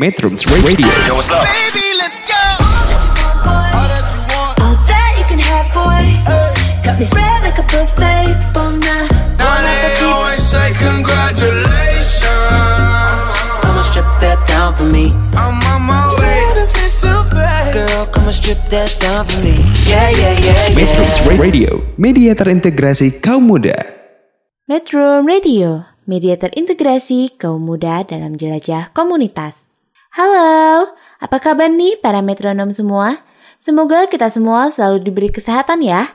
Metrums Radio. Yo, what's up? Baby, let's go. All that you can have, boy. Got me spread like a buffet, bon now. Now they always say congratulations. Come and strip that down for me. I'm on my way. Girl, come and strip that down for me. Yeah, yeah, yeah, Metrums yeah. Radio, media terintegrasi kaum muda. Metro Radio, media terintegrasi kaum muda dalam jelajah komunitas. Halo, apa kabar nih para metronom semua? Semoga kita semua selalu diberi kesehatan ya.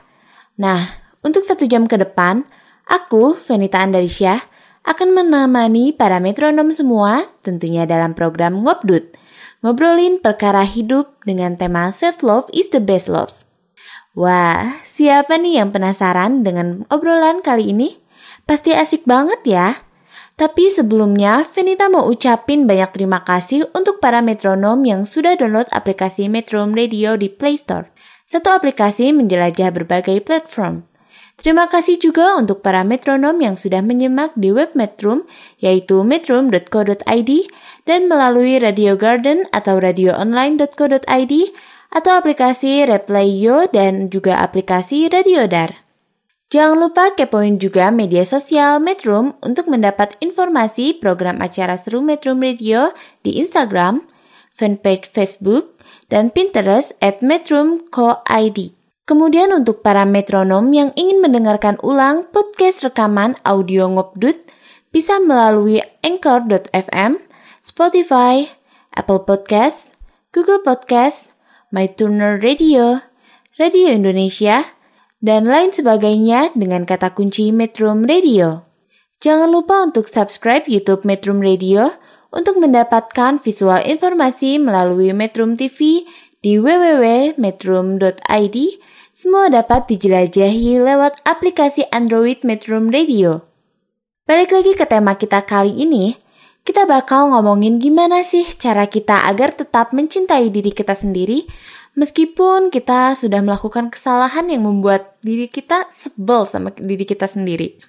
Nah, untuk satu jam ke depan, aku, Venita Andarisya, akan menemani para metronom semua tentunya dalam program Ngobdut. Ngobrolin perkara hidup dengan tema Self-Love is the Best Love. Wah, siapa nih yang penasaran dengan obrolan kali ini? Pasti asik banget ya. Tapi sebelumnya, Venita mau ucapin banyak terima kasih untuk para metronom yang sudah download aplikasi Metrum Radio di Play Store. Satu aplikasi menjelajah berbagai platform. Terima kasih juga untuk para metronom yang sudah menyimak di web Metrum, yaitu metrum.co.id dan melalui Radio Garden atau radioonline.co.id atau aplikasi Replayo dan juga aplikasi Radiodar. Jangan lupa kepoin juga media sosial Metrum untuk mendapat informasi program acara seru Metrum Radio di Instagram, fanpage Facebook, dan Pinterest at metrum.co.id. Kemudian untuk para metronom yang ingin mendengarkan ulang podcast rekaman audio ngobdut, bisa melalui anchor.fm, Spotify, Apple Podcast, Google Podcast, MyTuner Radio, Radio Indonesia, dan lain sebagainya dengan kata kunci Metrum Radio. Jangan lupa untuk subscribe YouTube Metrum Radio untuk mendapatkan visual informasi melalui Metrum TV di www.metrum.id. Semua dapat dijelajahi lewat aplikasi Android Metrum Radio. Balik lagi ke tema kita kali ini, kita bakal ngomongin gimana sih cara kita agar tetap mencintai diri kita sendiri meskipun kita sudah melakukan kesalahan yang membuat diri kita sebel sama diri kita sendiri.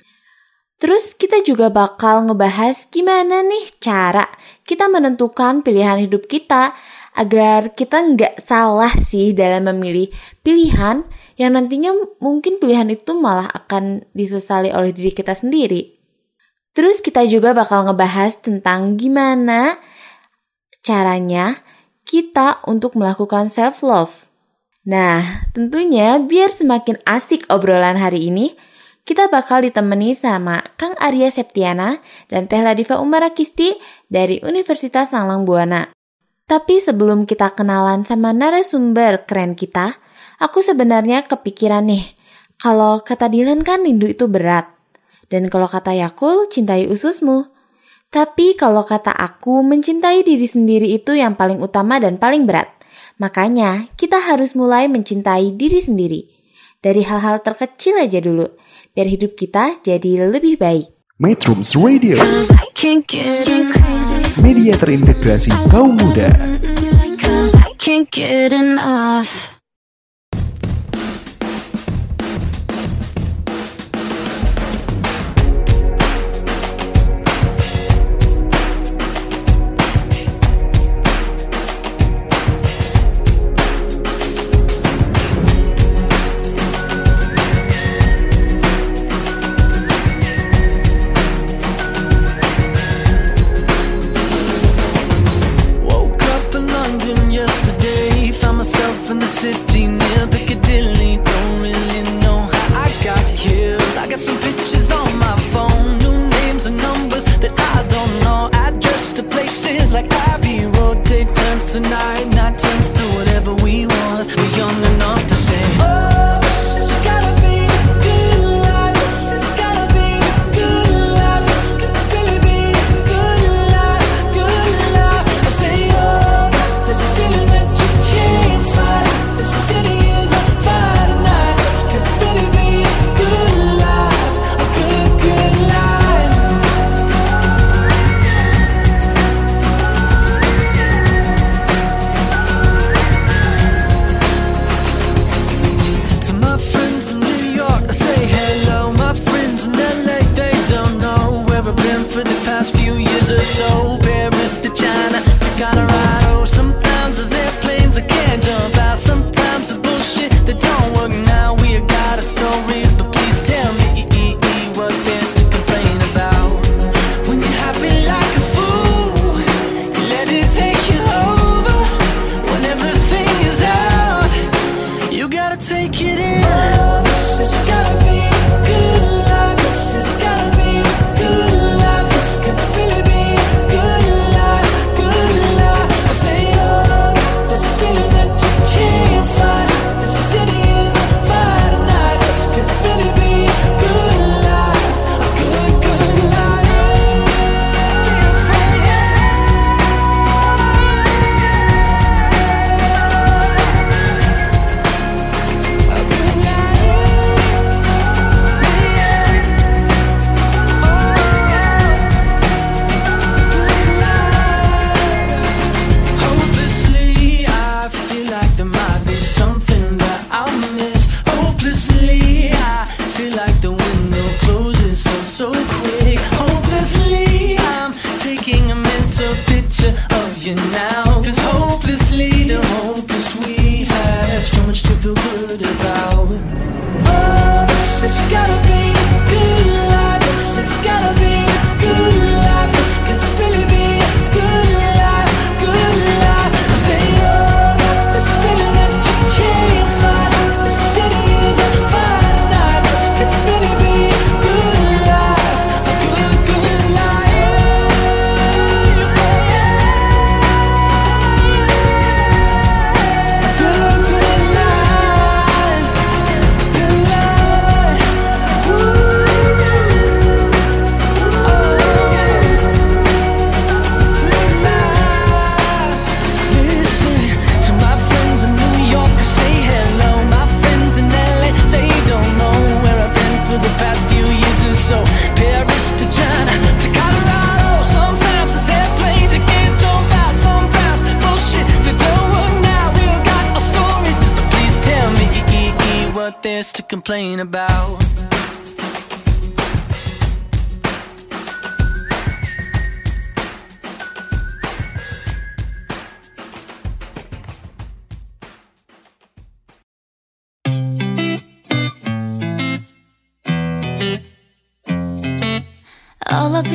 Terus kita juga bakal ngebahas gimana nih cara kita menentukan pilihan hidup kita agar kita nggak salah sih dalam memilih pilihan yang nantinya mungkin pilihan itu malah akan disesali oleh diri kita sendiri. Terus kita juga bakal ngebahas tentang gimana caranya kita untuk melakukan self-love. Nah, tentunya biar semakin asik obrolan hari ini, kita bakal ditemani sama Kang Arya Septiana dan Teh Ladifa Umara Kisti dari Universitas Sanglang Buana. Tapi sebelum kita kenalan sama narasumber keren kita, aku sebenarnya kepikiran nih, kalau kata Dylan kan rindu itu berat. Dan kalau kata Yakul, cintai ususmu. Tapi kalau kata aku, mencintai diri sendiri itu yang paling utama dan paling berat. Makanya, kita harus mulai mencintai diri sendiri. Dari hal-hal terkecil aja dulu, biar hidup kita jadi lebih baik. Metrums Radio, media terintegrasi kaum muda. Cause I can't get enough.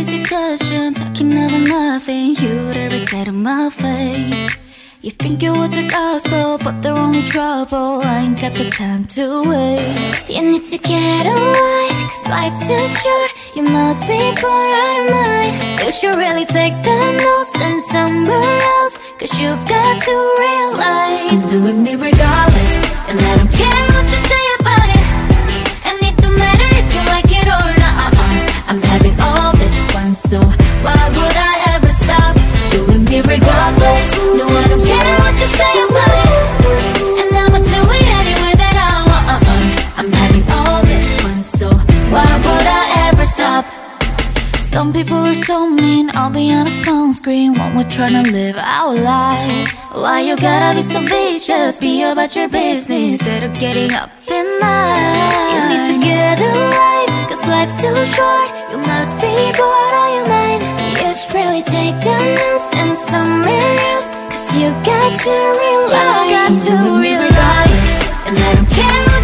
this discussion talking about nothing you'd ever say to my face. You think it was the gospel, but they're only trouble. I ain't got the time to waste. You need to get away, cause life's too short. You must be bored out of mind. You should really take the notes and somewhere else, cause you've got to realize. I'm doing me regardless, and I don't care. Some people are so mean, I'll be on a phone screen when we're trying to live our lives. Why you gotta be so vicious? Be about your business instead of getting up in line. You need to get a life, cause life's too short. You must be bored or you mind. You should really take down and some mirrors, cause you got to realize. You got to realize, and I don't care.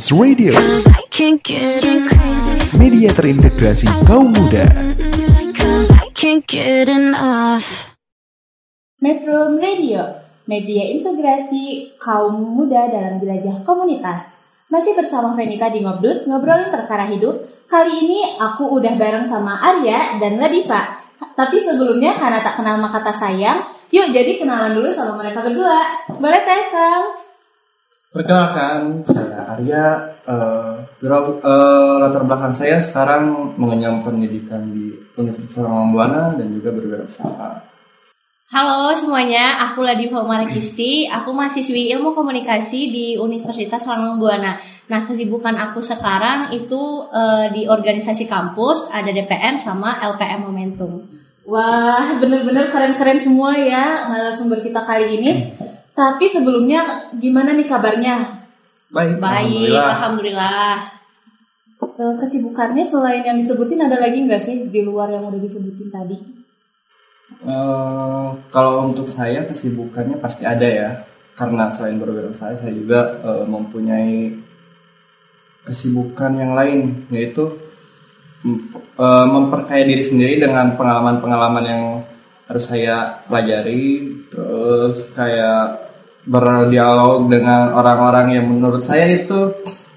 Trans Radio. Media terintegrasi kaum muda. Metro Radio Media integrasi kaum muda dalam jelajah komunitas. Masih bersama Venita di Ngobdut Ngobrolin perkara hidup. Kali ini aku udah bareng sama Arya dan Ladiva Tapi sebelumnya karena tak kenal makata sayang Yuk jadi kenalan dulu sama mereka berdua. Boleh teh Kang? Perkenalkan, saya Arya. Uh, uh, latar belakang saya sekarang mengenyam pendidikan di Universitas Rambuana dan juga berwirausaha. Halo semuanya, aku Ladiva Kisti Aku mahasiswi Ilmu Komunikasi di Universitas Lanang Nah, kesibukan aku sekarang itu uh, di organisasi kampus, ada DPM sama LPM Momentum. Wah, bener-bener keren-keren semua ya narasumber kita kali ini. Tapi sebelumnya gimana nih kabarnya? Baik, Baik, alhamdulillah. Eh, Kesibukannya selain yang disebutin ada lagi nggak sih di luar yang udah disebutin tadi? Eh, kalau untuk saya kesibukannya pasti ada ya, karena selain berwirausaha saya juga eh, mempunyai kesibukan yang lain, yaitu mem- eh, memperkaya diri sendiri dengan pengalaman-pengalaman yang harus saya pelajari, terus kayak berdialog dengan orang-orang yang menurut saya itu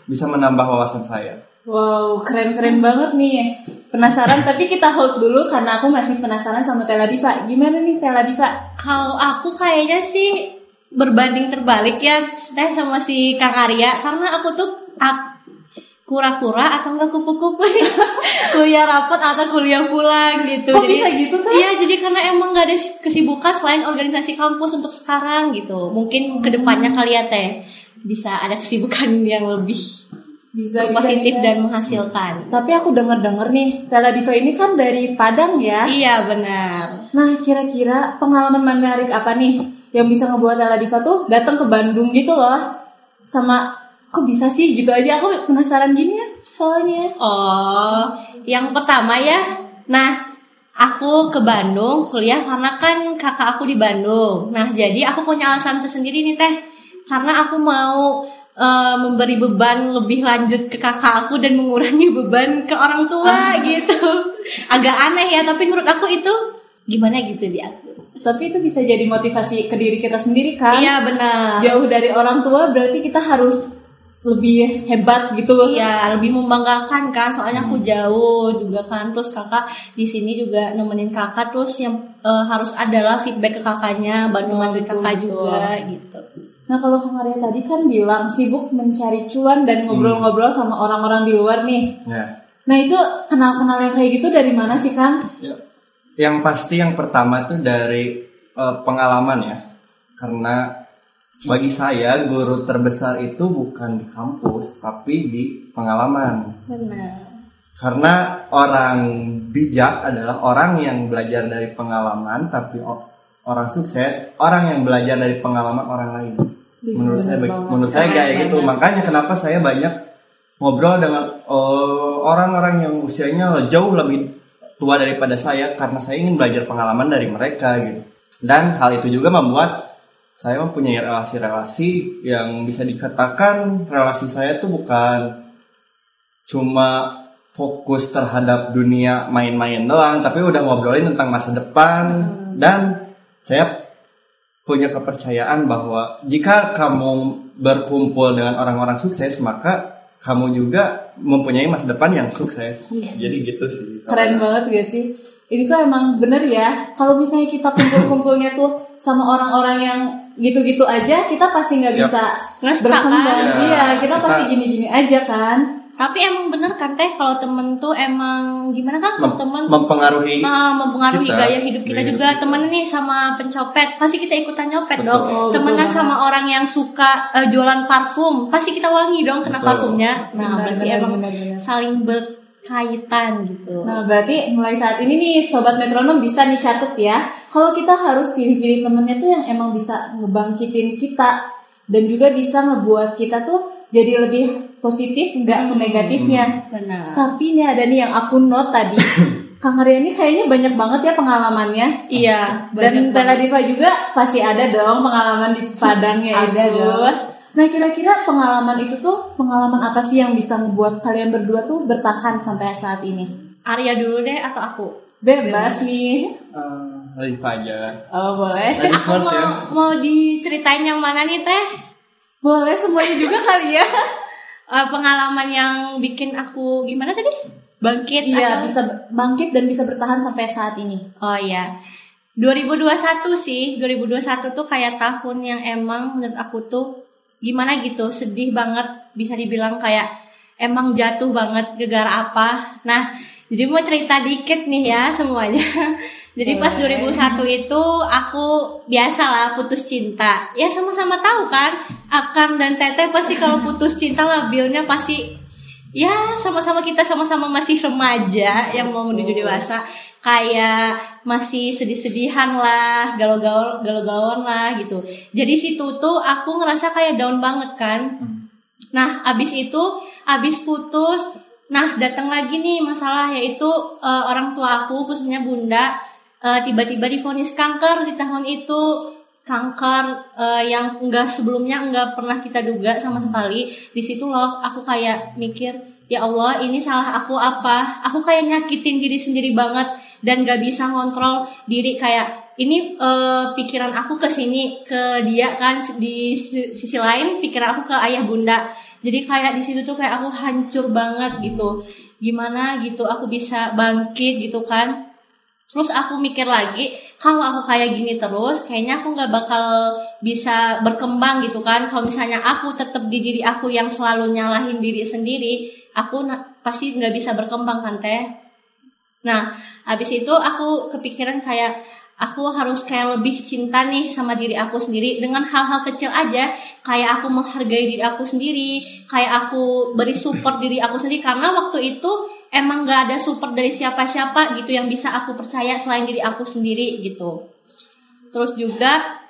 bisa menambah wawasan saya. Wow, keren-keren banget nih. Penasaran, tapi kita hold dulu karena aku masih penasaran sama Tela Diva. Gimana nih Tela Diva? Kalau aku kayaknya sih berbanding terbalik ya teh sama si Kang Arya karena aku tuh kura-kura atau enggak kupu-kupu kuliah rapot atau kuliah pulang gitu Kok bisa gitu, Teh? iya jadi karena emang nggak ada kesibukan selain organisasi kampus untuk sekarang gitu mungkin ke depannya kali ya teh bisa ada kesibukan yang lebih Bisa positif bisa. dan menghasilkan Tapi aku denger-denger nih, Tela Diva ini kan dari Padang ya. iya benar Nah, kira-kira pengalaman menarik apa nih yang bisa ngebuat Tela Diva tuh datang ke Bandung gitu loh? Sama kok bisa sih gitu aja aku penasaran gini ya soalnya. Oh, yang pertama ya. Nah, aku ke Bandung kuliah karena kan kakak aku di Bandung. Nah, jadi aku punya alasan tersendiri nih teh. Karena aku mau eh, memberi beban lebih lanjut ke kakak aku dan mengurangi beban ke orang tua gitu. Agak aneh ya, tapi menurut aku itu gimana gitu di aku. Tapi itu bisa jadi motivasi ke diri kita sendiri kan? Iya benar. Jauh dari orang tua berarti kita harus lebih hebat gitu loh. Iya, lebih membanggakan kan, soalnya aku jauh juga kan. Terus kakak di sini juga nemenin kakak, terus yang eh, harus adalah feedback ke kakaknya, bantu-bantuin betul, kakak betul. juga gitu. Nah kalau Kang Arya tadi kan bilang sibuk mencari cuan dan ngobrol-ngobrol sama orang-orang di luar nih. Ya. Nah itu kenal-kenal yang kayak gitu dari mana sih Kang? Ya. Yang pasti yang pertama tuh dari eh, pengalaman ya. Karena bagi saya guru terbesar itu bukan di kampus tapi di pengalaman. Benar. Karena orang bijak adalah orang yang belajar dari pengalaman tapi orang sukses orang yang belajar dari pengalaman orang lain. Ih, Menurut saya banget. menurut saya kayak gitu. Makanya kenapa saya banyak ngobrol dengan eh, orang-orang yang usianya jauh lebih tua daripada saya karena saya ingin belajar pengalaman dari mereka gitu. Dan hal itu juga membuat saya mempunyai relasi-relasi yang bisa dikatakan relasi saya tuh bukan cuma fokus terhadap dunia main-main doang, tapi udah ngobrolin tentang masa depan dan saya punya kepercayaan bahwa jika kamu berkumpul dengan orang-orang sukses maka kamu juga mempunyai masa depan yang sukses. Jadi gitu sih. Keren banget gak sih? Ini tuh emang bener ya. Kalau misalnya kita kumpul-kumpulnya tuh sama orang-orang yang gitu-gitu aja, kita pasti nggak bisa Ngestak berkembang. kan? Ya, Iya, kita kita- pasti gini-gini aja kan. Tapi emang bener kan teh kalau temen tuh emang gimana kan kalau Mem- temen mempengaruhi Ah, mempengaruhi kita. gaya hidup kita Gaya juga hidup kita. temen nih sama pencopet pasti kita ikutan nyopet Betul. dong Oh, temenan betul sama orang yang suka eh, jualan parfum pasti kita wangi dong kena Betul. parfumnya nah Benar, berarti benar, emang benar, benar. saling berkaitan gitu Nah, berarti mulai saat ini nih sobat metronom bisa dicatat ya. Kalau kita harus pilih-pilih temennya tuh yang emang bisa ngebangkitin kita dan juga bisa ngebuat kita tuh jadi lebih positif nggak ke negatifnya. benar Tapi ini ada nih yang aku note tadi. Kang Arya ini kayaknya banyak banget ya pengalamannya. iya Dan Tela. Diva juga pasti ada dong pengalaman di Padangnya Ada itu. dong. Nah kira-kira pengalaman itu tuh pengalaman apa sih yang bisa membuat kalian berdua tuh bertahan sampai saat ini? Arya dulu deh atau aku Bebas nih. Eh, Rifa aja. Oh boleh. Ladies aku first mau ya. mau diceritain yang mana nih teh Boleh semuanya juga kali ya. Eh, pengalaman yang bikin aku gimana tadi bangkit Iya atau- bisa bangkit dan bisa bertahan sampai saat ini. Oh iya. 2021 sih, 2021 tuh kayak tahun yang emang menurut aku tuh gimana gitu, sedih banget bisa dibilang kayak emang jatuh banget gegara apa. Nah, Jadi mau cerita dikit nih ya semuanya. Jadi pas 2001 itu aku biasalah putus cinta. Ya sama-sama tahu kan, Akang dan Teteh pasti kalau putus cinta labilnya pasti ya sama-sama kita sama-sama masih remaja yang mau menuju dewasa kayak masih sedih-sedihan lah, galau-galau galau-galauan lah gitu. Jadi situ tuh aku ngerasa kayak down banget kan. Nah, abis itu, abis putus, nah datang lagi nih masalah yaitu eh, orang tua aku khususnya bunda eh, tiba-tiba divonis kanker di tahun itu kanker eh, yang enggak sebelumnya enggak pernah kita duga sama sekali di situ loh aku kayak mikir ya Allah ini salah aku apa? Aku kayak nyakitin diri sendiri banget dan gak bisa ngontrol diri. Kayak ini eh, pikiran aku ke sini ke dia kan di si- sisi lain pikiran aku ke ayah bunda. Jadi kayak di situ tuh kayak aku hancur banget gitu. Gimana gitu aku bisa bangkit gitu kan? Terus aku mikir lagi, kalau aku kayak gini terus, kayaknya aku nggak bakal bisa berkembang gitu kan. Kalau misalnya aku tetap di diri aku yang selalu nyalahin diri sendiri, aku pasti nggak bisa berkembang kan teh. Nah, habis itu aku kepikiran kayak aku harus kayak lebih cinta nih sama diri aku sendiri dengan hal-hal kecil aja. Kayak aku menghargai diri aku sendiri kayak aku beri support diri aku sendiri. Karena waktu itu emang gak ada support dari siapa-siapa gitu yang bisa aku percaya selain diri aku sendiri gitu. Terus juga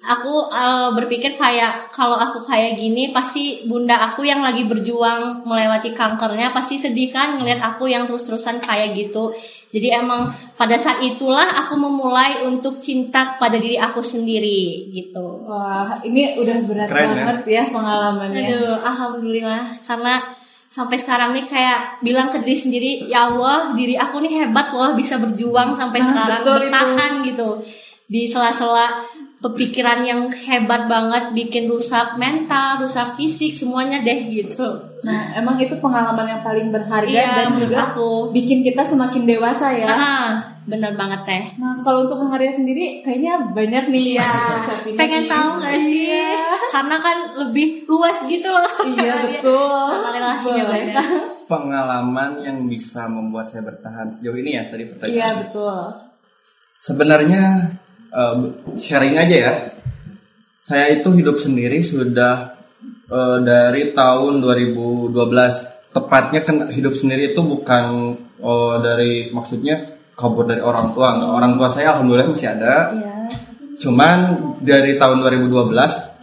aku eh, berpikir kayak kalau aku kayak gini pasti bunda aku yang lagi berjuang melewati kankernya pasti sedih kan ngeliat aku yang terus-terusan kayak gitu jadi emang pada saat itulah aku memulai untuk cinta kepada diri aku sendiri gitu Wah, ini udah berat Keren, ya? banget ya, pengalamannya. Aduh, alhamdulillah karena sampai sekarang nih kayak bilang ke diri sendiri, ya Allah, diri aku nih hebat loh bisa berjuang sampai Nah, sekarang betul itu. bertahan gitu di sela-sela pepikiran yang hebat banget bikin rusak mental, rusak fisik semuanya deh gitu. Nah, emang itu pengalaman yang paling berharga Iya, dan juga aku. bikin kita semakin dewasa ya. Ah, bener banget teh. Nah, kalau untuk Kang Arya sendiri kayaknya banyak nih Iya, opini pengen nih. tahu gak sih? Iya. Karena kan lebih luas gitu loh. Iya, betul. Karena relasinya banyak. Pengalaman yang bisa membuat saya bertahan sejauh ini ya tadi pertanyaan. Iya, betul. Sebenarnya eh, sharing aja ya. Saya itu hidup sendiri sudah eh, dari tahun 2012. Tepatnya kan hidup sendiri itu bukan oh, dari maksudnya kabur dari orang tua. Nggak. Orang tua saya alhamdulillah masih ada. Iya. Cuman dari tahun 2012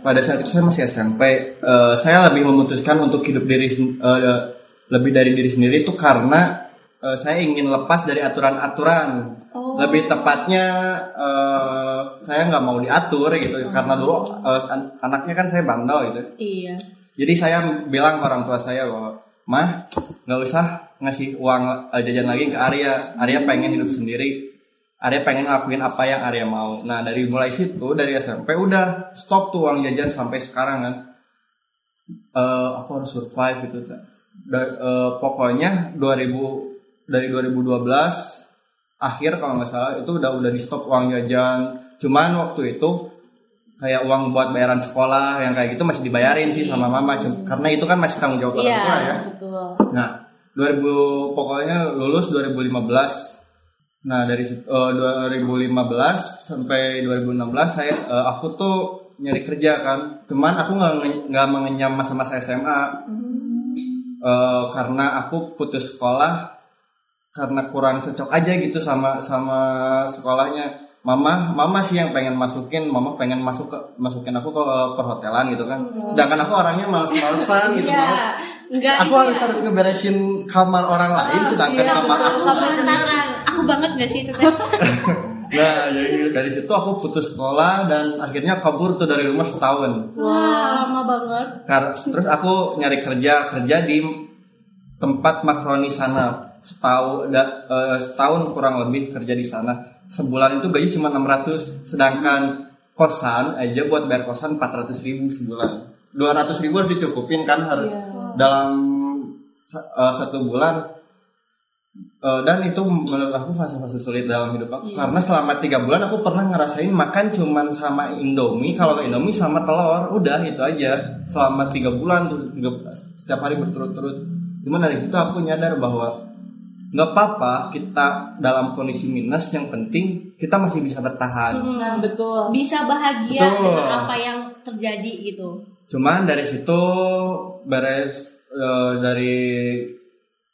pada saat itu saya masih SMP, eh, saya lebih memutuskan untuk hidup diri eh, lebih dari diri sendiri itu karena eh, saya ingin lepas dari aturan-aturan. Lebih tepatnya eh, saya nggak mau diatur gitu karena dulu eh, an- anaknya kan saya bandel gitu. Iya. Jadi saya bilang ke orang tua saya bahwa mah nggak usah ngasih uang eh, jajan lagi ke Arya. Arya pengen hidup sendiri. Arya pengen ngelakuin apa yang Arya mau. Nah dari mulai situ dari SMP udah stop tuh uang jajan sampai sekarang kan. Eh, aku harus survive gitu. Da- eh, pokoknya 2000 dari 2012 akhir kalau nggak salah itu udah udah di stop uang jajan. Cuman waktu itu kayak uang buat bayaran sekolah yang kayak gitu masih dibayarin sih sama mama Cum- karena itu kan masih tanggung jawab orang Iya. tua ya. Betul. Nah, 2000 pokoknya lulus 2015. Nah, dari situ- eh, 2015 sampai 2016 saya eh, aku tuh nyari kerja kan. Cuman aku nggak nggak mengenyam masa-masa SMA. Eh, karena aku putus sekolah karena kurang cocok aja gitu sama sama sekolahnya. Mama, mama sih yang pengen masukin, mama pengen masuk ke masukin aku ke eh, perhotelan gitu kan. Sedangkan aku orangnya males-malesan gitu. Iya. Mau- Enggak. aku harus harus ngeberesin kamar orang lain sedangkan Iya, kamar aku tangan. Aku banget gak sih itu teh? nah dari dari situ aku putus sekolah dan akhirnya kabur tuh dari rumah setahun Wah, lama banget. Kar- terus aku nyari kerja kerja di tempat makroni sana setahun da- eh, setahun kurang lebih kerja di sana. Sebulan itu gaji cuma 600 sedangkan kosan aja buat bayar kosan 400 ribu sebulan. 200 ribu harus dicukupin kan harus dalam sa- eh, satu bulan. Eh, dan itu menurut aku fase-fase sulit dalam hidup aku. Karena selama tiga bulan aku pernah ngerasain makan cuman sama Indomie kalau nggak Indomie sama telur udah itu aja. Selama tiga bulan tuh tiga- setiap hari berturut-turut. Cuman dari situ aku nyadar bahwa nggak apa-apa kita dalam kondisi minus yang penting kita masih bisa bertahan. Nah, betul. bisa bahagia Betul. dengan apa yang terjadi gitu. Cuman dari situ beres eh, dari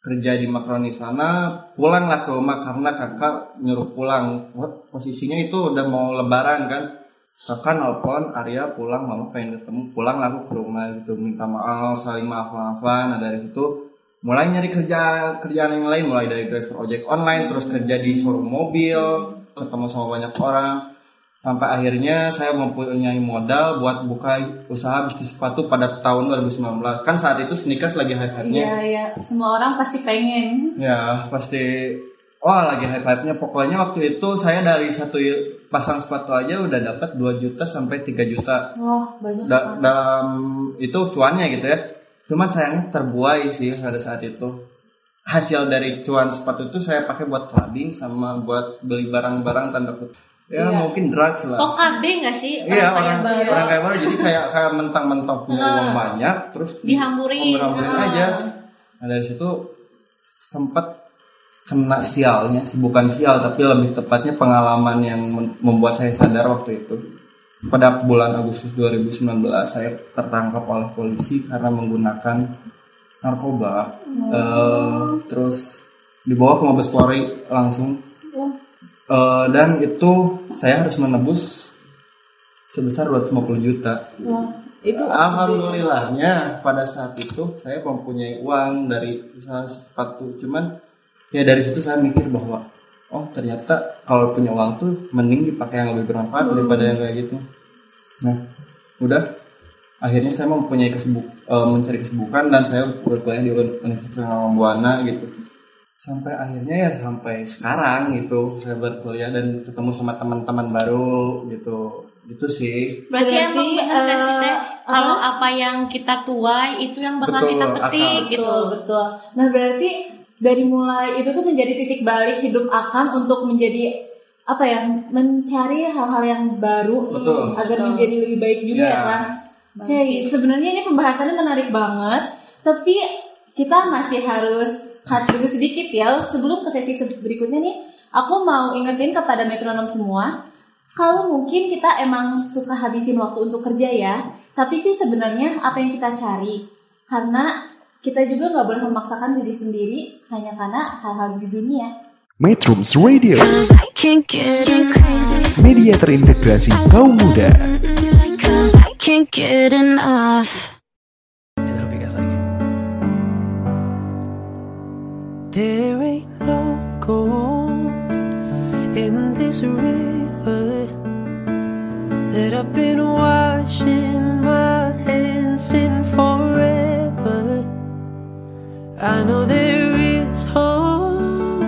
kerja di Makroni sana pulanglah ke rumah karena kakak nyuruh pulang. Posisinya itu udah mau lebaran kan? Kakak nelpon Arya pulang mama pengen ketemu. Pulang aku ke rumah gitu minta maaf saling maaf maafan nah dari situ mulai nyari kerja kerjaan yang lain mulai dari driver ojek online terus kerja di showroom mobil ketemu sama banyak orang. Sampai akhirnya saya mempunyai modal buat buka usaha bisnis sepatu pada tahun 2019 kan saat itu sneakers lagi hype-hypenya. Iya, iya. Semua orang pasti pengen. ya pasti. Wah lagi hype-hypenya. Pokoknya waktu itu saya dari satu pasang sepatu aja udah dapat 2 juta sampai 3 juta. Wah, banyak Da- dalam itu cuannya gitu ya cuman sayangnya terbuai sih pada saat itu hasil dari cuan sepatu itu saya pakai buat clubbing sama buat beli barang-barang tanda kutip ya Iya. mungkin drugs lah oh KB nggak sih Iya kaya orang baru orang kayak baru jadi kayak kayak mentang-mentang punya uang banyak terus di- Dihamburin. hamburin Ah. aja. Nah dari situ sempat kena sialnya bukan sial tapi lebih tepatnya pengalaman yang membuat saya sadar waktu itu. Pada bulan Agustus 2019 saya tertangkap oleh polisi karena menggunakan narkoba. Eh, terus dibawa ke Mabes Polri langsung Eh, dan itu saya harus menebus sebesar 250 juta. Wah, itu Alhamdulillahnya pada saat itu saya mempunyai uang dari usaha sepatu. Cuman ya dari situ saya mikir bahwa oh ternyata kalau punya uang tuh mending dipakai yang lebih bermanfaat daripada yang kayak gitu. Nah, udah akhirnya saya mempunyai kesibuk eh, mencari kesibukan dan saya berkuliah di Universitas Buana gitu sampai akhirnya ya sampai sekarang gitu saya berkuliah dan ketemu sama teman-teman baru gitu gitu sih Berarti, Berarti, emang benar nggak sih teh eh, kalau apa? apa yang kita tuai itu yang bakal Betul, kita petik akal. gitu. Betul, betul. Nah, berarti dari mulai itu tuh menjadi titik balik hidup akan untuk menjadi apa ya mencari hal-hal yang baru Betul. agar menjadi lebih baik juga ya, Ya. kan? Oke sebenarnya ini pembahasannya menarik banget tapi kita masih harus cut dulu sedikit ya. Sebelum ke sesi se- berikutnya nih aku mau ingetin kepada metronom semua kalau mungkin kita emang suka habisin waktu untuk kerja ya tapi sih sebenarnya apa yang kita cari? Karena kita juga nggak boleh memaksakan diri sendiri hanya karena hal-hal di dunia Metrums Radio, media terintegrasi kaum muda. Cause I can't get enough. And I hope you guys like it. There ain't no gold in this river that I've been washing my hands in forever. I know there is hope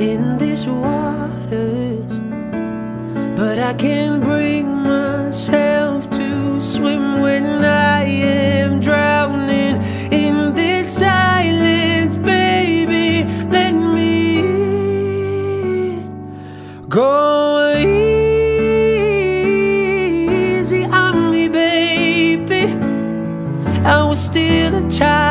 in these waters, but I can't bring myself to swim when I am drowning in this silence, baby. Let me go easy on me, baby. I was still a child,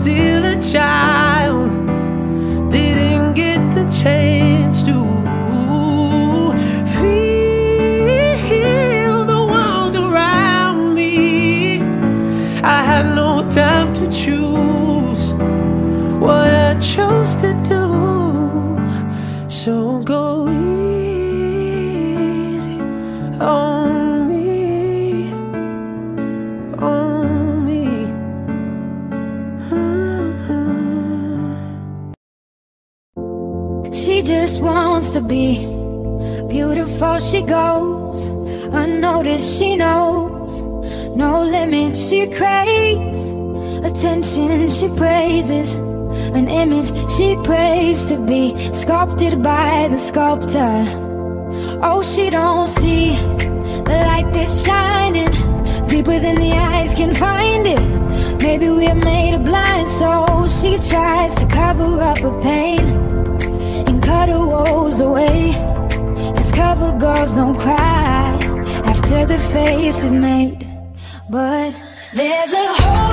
still a child She goes unnoticed. She knows no limits. She craves attention. She praises an image she prays to be sculpted by the sculptor. Oh, she don't see the light that's shining deeper than the eyes can find it. Maybe we're made of blind, so she tries to cover up her pain and cut her woes away. Cause girls don't cry after the face is made. But there's a hope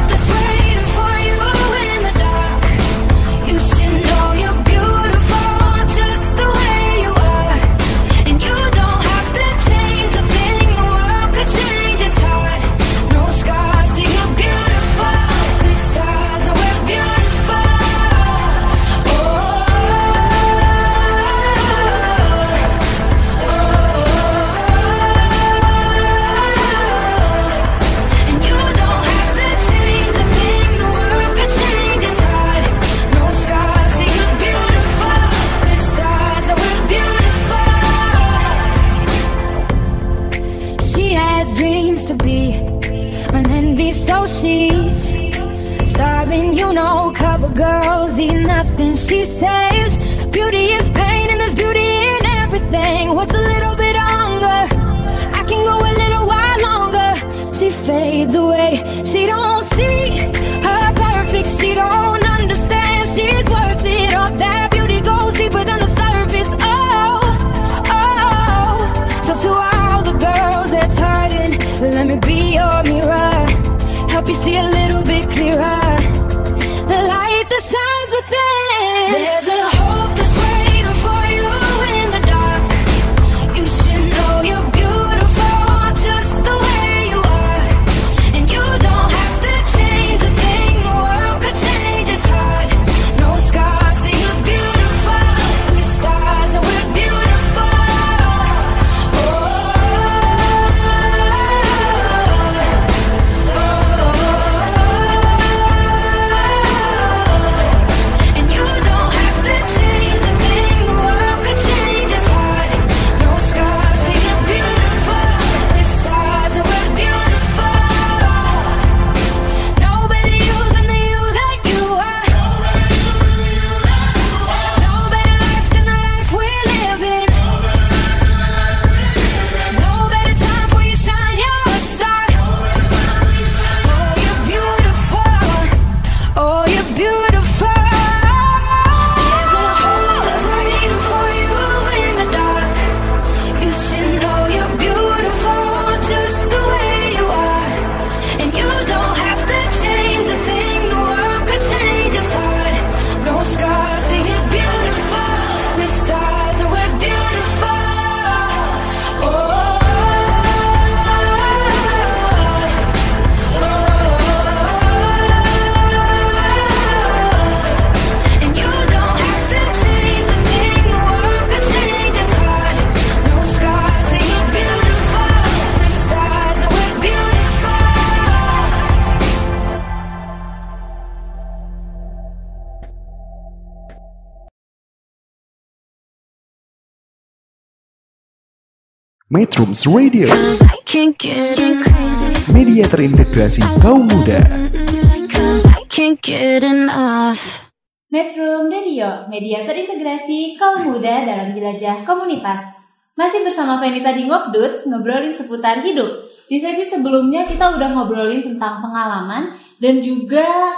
to be an envy, so she's starving. You know, cover girls eat nothing. She says beauty is pain, and there's beauty in everything. What's a little bit longer? I can go a little while longer. She fades away. Metrums Radio, media terintegrasi kaum muda. Metro Radio, media terintegrasi kaum muda dalam jelajah komunitas. Masih bersama Venita di Ngobdut, ngobrolin seputar hidup. Di sesi sebelumnya kita udah ngobrolin tentang pengalaman dan juga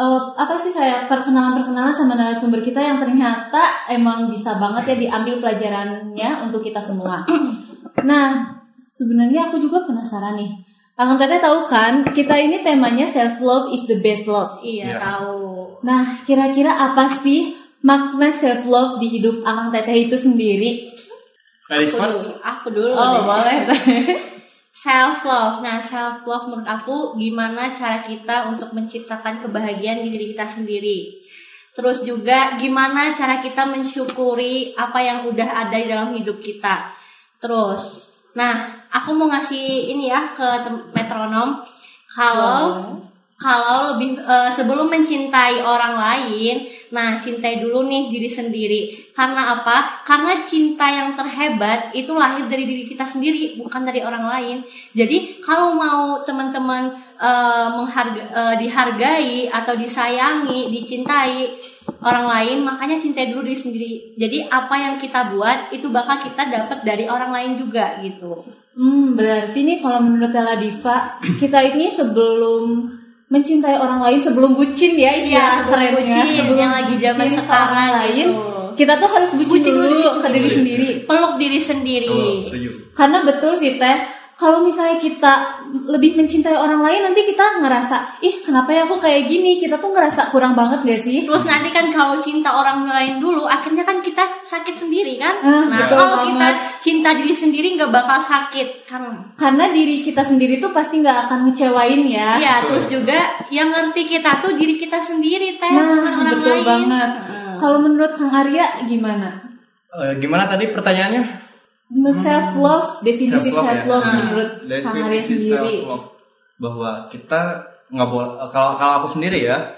eh, apa sih kayak perkenalan-perkenalan sama narasumber kita yang ternyata emang bisa banget ya diambil pelajarannya untuk kita semua. Nah, sebenarnya aku juga penasaran nih. Akang Teteh tahu kan, kita ini temanya self love is the best love. Iya, Iya. tahu. Nah, kira-kira apa sih makna self love di hidup Akang Teteh itu sendiri? Aku dulu, aku dulu Oh, deh. boleh. self love. Nah, self love menurut aku gimana cara kita untuk menciptakan kebahagiaan di diri kita sendiri. Terus juga gimana cara kita mensyukuri apa yang udah ada di dalam hidup kita. Terus, nah, aku mau ngasih ini ya ke metronom kalau kalau lebih eh, sebelum mencintai orang lain, nah cintai dulu nih diri sendiri. Karena apa? Karena cinta yang terhebat itu lahir dari diri kita sendiri, bukan dari orang lain. Jadi kalau mau teman-teman eh, mengharga- eh, dihargai atau disayangi, dicintai orang lain, makanya cintai dulu diri sendiri. Jadi apa yang kita buat itu bakal kita dapat dari orang lain juga gitu. Hmm, berarti nih kalau menurut Tela Diva, kita ini sebelum mencintai orang lain sebelum bucin ya Iya, istilah sebelum kerennya, bucin, yang lagi zaman bucin sekarang orang lain, gitu. kita tuh harus bucin, Bucin dulu, dulu ke diri sendiri. Peluk diri sendiri. Oh, setuju. Karena betul sih teh, kalau misalnya kita lebih mencintai orang lain nanti kita ngerasa, ih kenapa ya aku kayak gini? Kita tuh ngerasa kurang banget gak sih? Terus nanti kan kalau cinta orang lain dulu, akhirnya kan kita sakit sendiri kan. Ah, nah kalau banget. kita cinta diri sendiri nggak bakal sakit kan. Karena diri kita sendiri tuh pasti nggak akan ngecewain ya. Ya, terus juga yang ngerti kita tuh diri kita sendiri teh, Nah, bukan orang betul lain. banget. Kalau menurut Kang Arya gimana? Eh, gimana tadi pertanyaannya? Menurut self love, definisi Self-love self love ya. menurut Kang Arya sendiri. bahwa kita nggak boleh kalau kalau aku sendiri ya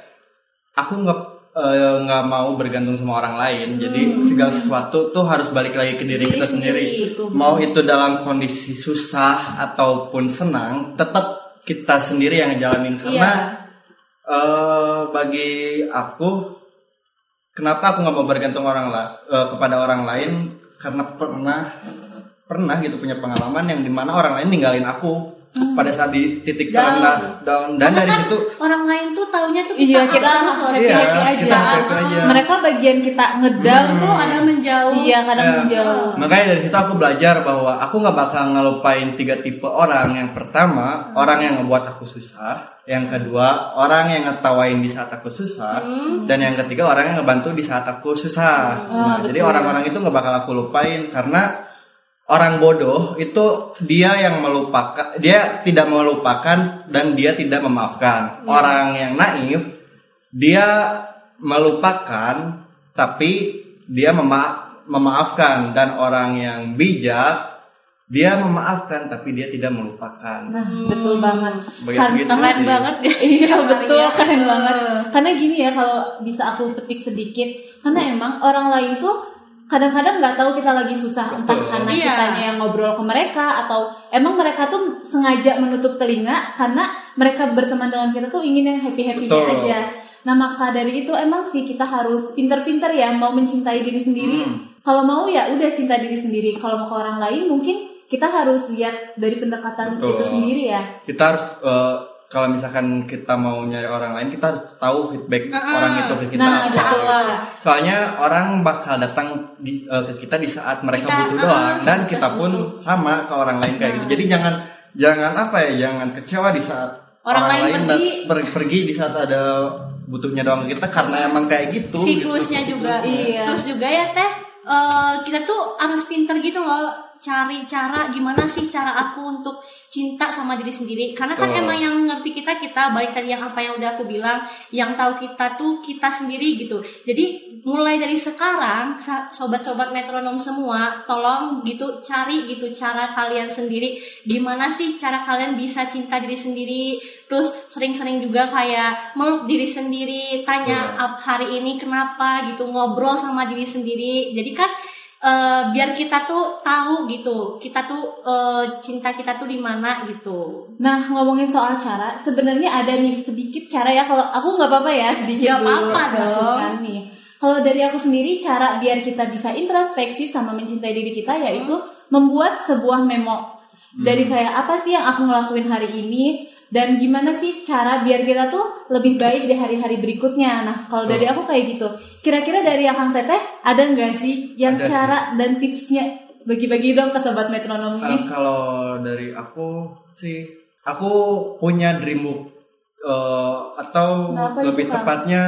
aku nggak eh, nggak mau bergantung sama orang lain. Jadi segala sesuatu tuh harus balik lagi ke diri, Diri kita sendiri, sendiri, betul. mau itu dalam kondisi susah ataupun senang tetap kita sendiri yang ngejalanin. Karena eh, bagi aku kenapa aku nggak mau bergantung orang la- eh, kepada orang lain karena pernah pernah gitu punya pengalaman yang di mana orang lain ninggalin aku pada saat di titik Down. terendah down dan dari kan situ orang lain tuh taunya tuh Iya kita kita terus loh, happy Iya, happy aja. kita happy aja. Mereka bagian kita ngedown tuh ada kadang menjauh. iya kadang Ya. menjauh. makanya dari situ aku belajar bahwa aku nggak bakal ngelupain tiga tipe orang yang pertama orang yang ngebuat aku susah yang kedua orang yang ngetawain di saat aku susah dan yang ketiga orang yang ngebantu di saat aku susah nah, jadi orang-orang itu nggak bakal aku lupain karena orang bodoh itu dia yang melupakan dia tidak melupakan dan dia tidak memaafkan orang yang naif dia melupakan tapi dia mema- memaafkan dan orang yang bijak dia memaafkan tapi dia tidak melupakan Nah, betul banget. Kan- begitu Keren sih. banget guys. Iya betul Maria. keren banget. Karena gini ya kalau bisa aku petik sedikit, karena emang orang lain tuh kadang-kadang nggak tahu kita lagi susah entah Betul. karena Iya. kitanya yang ngobrol ke mereka atau emang mereka tuh sengaja menutup telinga karena mereka berteman dengan kita tuh ingin yang happy happynya Betul. aja. Nah maka dari itu emang sih kita harus pinter-pinter ya mau mencintai diri sendiri. Hmm. Kalau mau ya udah cinta diri sendiri. Kalau mau ke orang lain mungkin kita harus lihat dari pendekatan Betul. itu sendiri ya. kita harus eh, kalau misalkan kita mau nyari orang lain kita harus tahu feedback orang itu ke kita Nah, apa. soalnya orang bakal datang di, eh, ke kita di saat mereka Kita, butuh ah, doang dan kita kita pun butuh. sama ke orang lain kayak gitu jadi jangan jangan apa ya jangan kecewa di saat Orang lain dat- pergi. per- pergi di saat ada butuhnya doang kita karena emang kayak gitu siklusnya gitu. juga Iya. terus juga ya teh eh, kita tuh harus pinter gitu loh cari cara gimana sih cara aku untuk cinta sama diri sendiri? Karena kan Betul. emang yang ngerti kita kita balik tadi yang apa yang udah aku bilang yang tahu kita tuh kita sendiri gitu. Jadi mulai dari sekarang sobat-sobat metronom semua tolong gitu cari gitu cara kalian sendiri. Gimana sih cara kalian bisa cinta diri sendiri? Terus sering-sering juga kayak meluk diri sendiri tanya "Ap- hari ini kenapa gitu ngobrol sama diri sendiri. Jadi kan eh, biar kita tuh tahu gitu. Kita tuh eh, cinta kita tuh di mana gitu. Nah ngomongin soal cara, sebenarnya ada nih sedikit cara ya. Kalau aku nggak apa-apa ya sedikit apa-apa dong. nih. Kalau dari aku sendiri cara biar kita bisa introspeksi sama mencintai diri kita yaitu membuat sebuah memo. Dari kayak apa sih yang aku ngelakuin hari ini dan gimana sih cara biar kita tuh lebih baik di hari-hari berikutnya. Nah kalau dari aku kayak gitu. Kira-kira dari Akang Teteh ada nggak sih yang Ada sih. cara dan tipsnya bagi-bagi dong ke sobat metronom ini? kalau dari aku sih, aku punya dream book eh, atau Nah, apa lebih tepatnya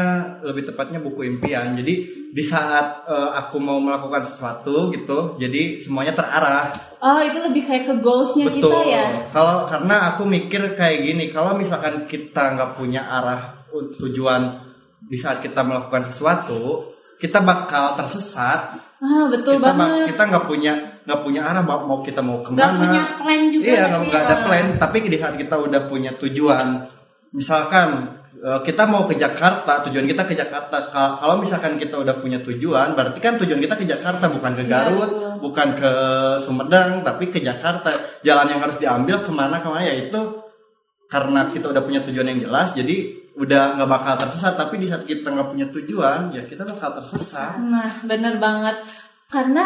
lebih tepatnya buku impian. Jadi di saat eh, aku mau melakukan sesuatu gitu, jadi semuanya terarah. Oh itu lebih kayak ke goalsnya kita Betul. ya. Kalau karena aku mikir kayak gini, kalau misalkan kita nggak punya arah tujuan di saat kita melakukan sesuatu, kita bakal tersesat. Ah betul kita banget. kita nggak punya nggak punya arah mau kita mau ke mana. nggak punya plan juga Iya, nggak ada plan. Tapi di saat kita udah punya tujuan, misalkan eh, kita mau ke Jakarta, tujuan kita ke Jakarta. Ka- Kalau misalkan kita udah punya tujuan, berarti kan tujuan kita ke Jakarta, bukan ke Iya, Garut, betul. bukan ke Sumedang, tapi ke Jakarta. Jalan yang harus diambil ke mana ke mana yaitu karena kita udah punya tujuan yang jelas, jadi udah nggak bakal tersesat. Tapi di saat kita nggak punya tujuan, ya kita bakal tersesat. Nah bener banget. Karena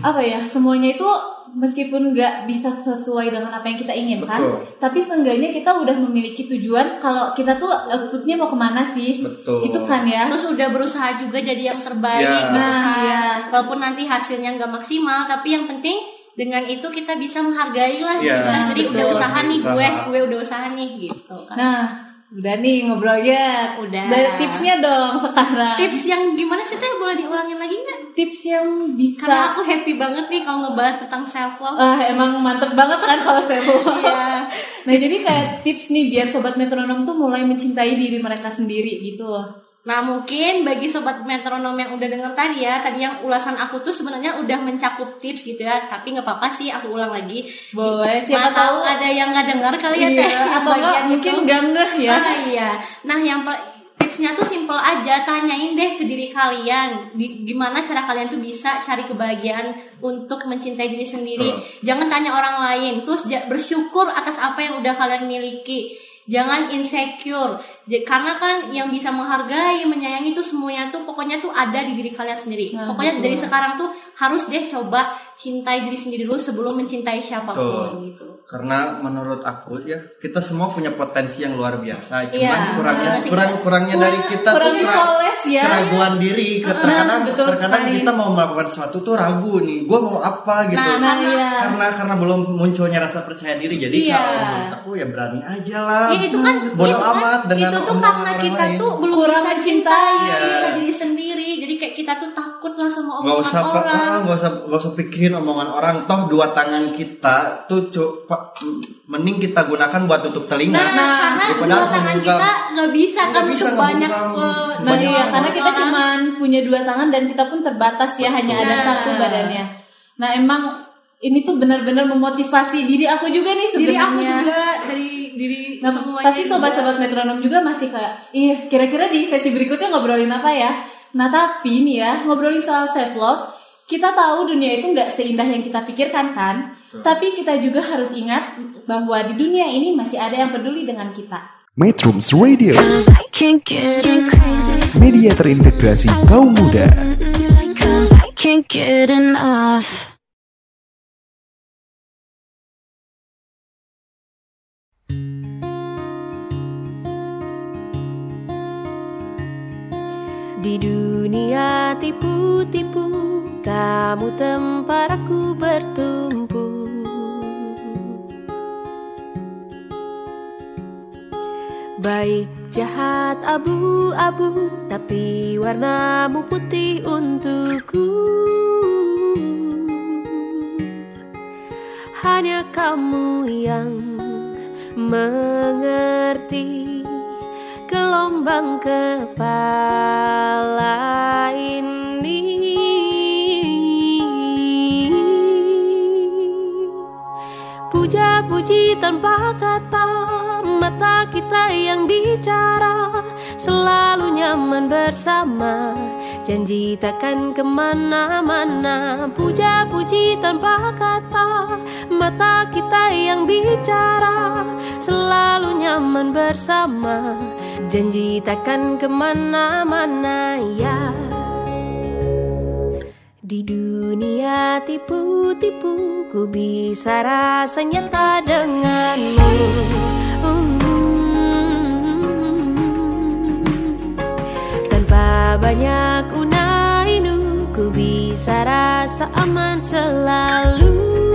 apa ya semuanya itu meskipun nggak bisa sesuai dengan apa yang kita inginkan, Betul. tapi seenggaknya kita udah memiliki tujuan kalau kita tuh outputnya mau ke mana sih? Betul. Itu kan ya. terus udah berusaha juga jadi yang terbaik Ya. gitu Nah, kan. ya. walaupun nanti hasilnya nggak maksimal tapi yang penting dengan itu kita bisa menghargai lah Ya, kita sendiri betul. udah usaha nih Usaha. gue gue udah usaha nih gitu kan Nah udah nih ngobrolnya. Udah. Dari tipsnya dong sekarang. tips yang gimana sih teh boleh diulangin lagi nggak tips yang bisa. karena aku happy banget nih kalau ngebahas tentang self love Ah, emang mantep banget kan kalau saya bawa. Iya. Nah jadi kayak tips nih biar sobat metronom tuh mulai mencintai diri mereka sendiri gitu loh. Nah mungkin bagi sobat metronom yang udah denger tadi ya Tadi yang ulasan aku tuh sebenarnya udah mencakup tips gitu ya. Tapi nggak apa-apa sih aku ulang lagi. Boleh, siapa Mana tahu ada yang nggak denger kali ya Iya, teh? atau enggak bagian mungkin nggak ngeh ya. Ah, iya. Nah yang tipsnya tuh simple aja. Tanyain deh ke diri kalian. Di- Gimana cara kalian tuh bisa cari kebahagiaan Untuk mencintai diri sendiri. Jangan tanya orang lain. Terus bersyukur atas apa yang udah kalian miliki Jangan insecure. Karena kan yang bisa menghargai Menyayangi tuh semuanya tuh Pokoknya tuh ada di diri kalian sendiri. Nah, Pokoknya betul. dari sekarang tuh Harus deh coba Cintai diri sendiri dulu Sebelum mencintai siapa pun gitu Karena menurut aku ya kita semua punya potensi yang luar biasa. Cuman Iya, kurangnya kurang kurangnya dari kita kurang tuh dipoles ya. keraguan diri. Ke- Terkadang betul terkadang sekali. kita mau melakukan sesuatu tuh ragu nih. Gue mau apa gitu. Nah, Nah, iya. karena karena belum munculnya rasa percaya diri. Jadi Iya. kalau menurut aku ya berani aja lah. Ya itu kan Bodo itu kan- amat dengan itu tuh karena orang kita lain. tuh belum Kurang bisa mencintai. cintai Iya. diri sendiri. Takut lah sama nggak omongan usah pe- orang. ah, nggak usah nggak usah pikirin omongan orang toh dua tangan kita tuh coba mending kita gunakan buat tutup telinga Nah, karena Daripada dua tangan kita nggak bisa kan bisa untuk banyak eh, Nah banyak iya karena kita orang. cuman punya dua tangan dan kita pun terbatas ya hanya ada Nah. satu badannya. Nah emang ini tuh benar-benar memotivasi diri aku juga nih diri aku sebenarnya. juga dari diri Nah, semuanya pasti sobat-sobat metronom juga masih kayak, ih kira-kira di sesi berikutnya ngobrolin apa ya? Nah tapi nih ya ngobrolin soal self love, kita tahu dunia itu nggak seindah yang kita pikirkan kan? Tapi kita juga harus ingat bahwa di dunia ini masih ada yang peduli dengan kita. Metrums Radio, Cause I can't get crazy. media terintegrasi kaum muda. Di dunia tipu-tipu Kamu tempat aku bertumpu. Baik jahat abu-abu Tapi warnamu putih untukku. Hanya kamu yang mengerti gelombang kepala ini. Puja-puji tanpa kata Mata kita yang bicara Selalu nyaman bersama. Janji takkan ke mana-mana. Puja-puji tanpa kata Mata kita yang bicara Selalu nyaman bersama Janji takkan ke mana-mana ya. Di dunia tipu-tipu Ku bisa rasa nyata denganmu. Tanpa banyak unainu Ku bisa rasa aman selalu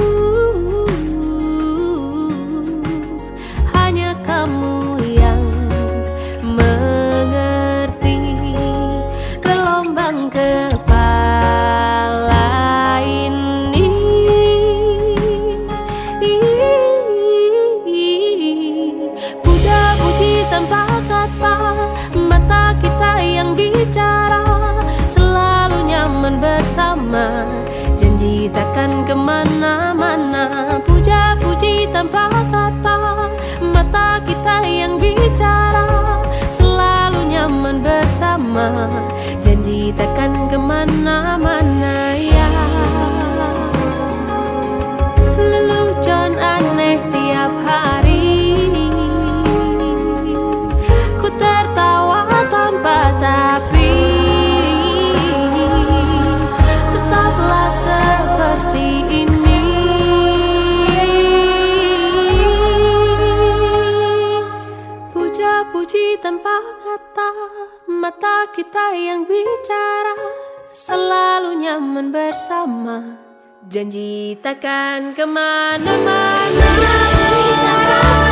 yang bicara Selalu nyaman bersama. Janji takkan ke mana-mana. Selalu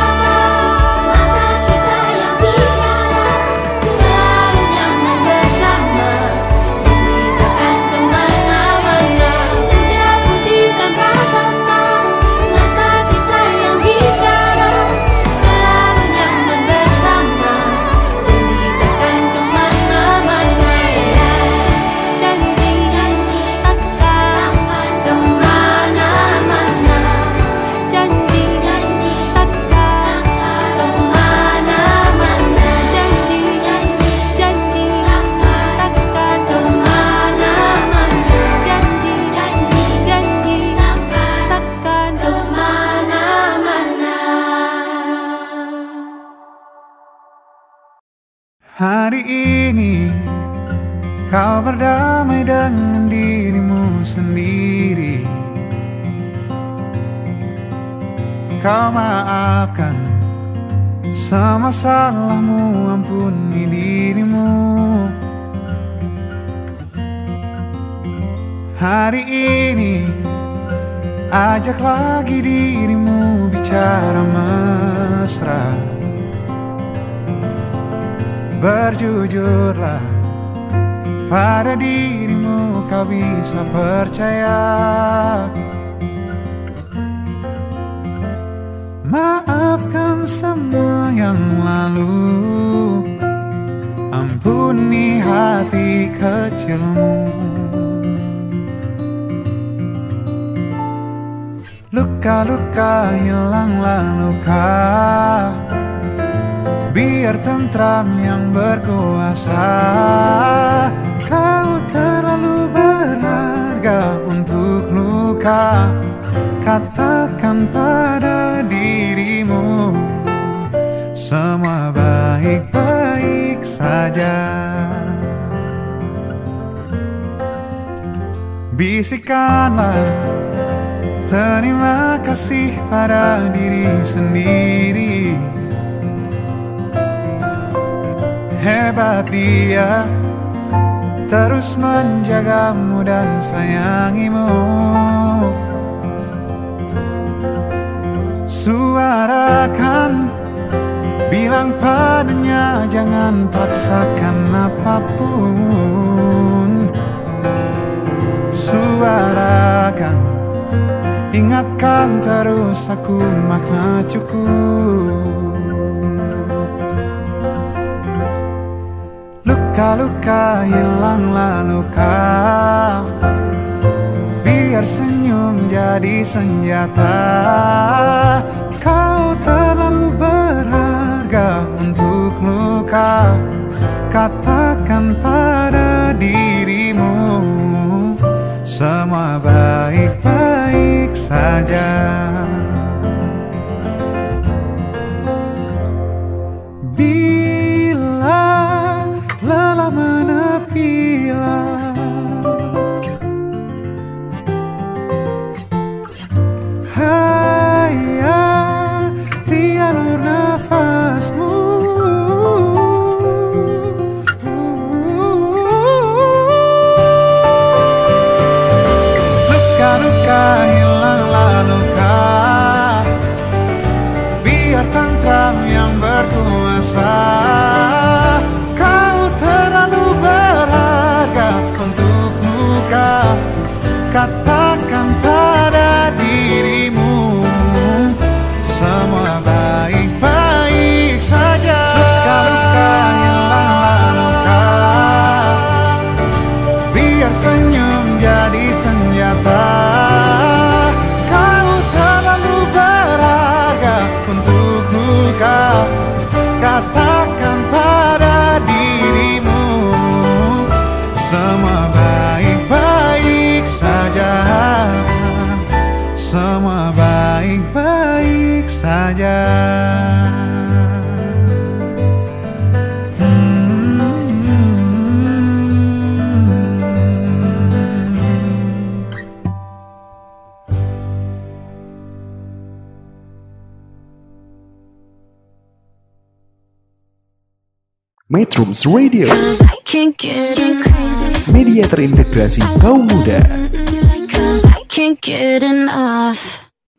ini kau berdamai dengan dirimu sendiri. Kau maafkan semua salahmu ampuni dirimu. Hari ini ajak lagi dirimu bicara mesra Berjujurlah pada dirimu kau bisa percaya. Maafkan semua yang lalu. Ampuni hati kecilmu. Luka-luka hilanglah luka Biar tentram yang berkuasa Kau terlalu berharga untuk luka. Katakan pada dirimu Semua baik-baik saja. Bisikanlah Terima kasih pada diri sendiri Hebat dia. Terus menjagamu dan sayangimu. Suarakan Bilang padanya jangan paksakan apa pun. Suarakan Ingatkan terus aku makna cukup Luka-luka hilang lalu kau Biar senyum jadi senjata. Kau terlalu berharga untuk luka Katakan pada dirimu. Semua baik-baik saja. Metrums Radio, media terintegrasi kaum muda.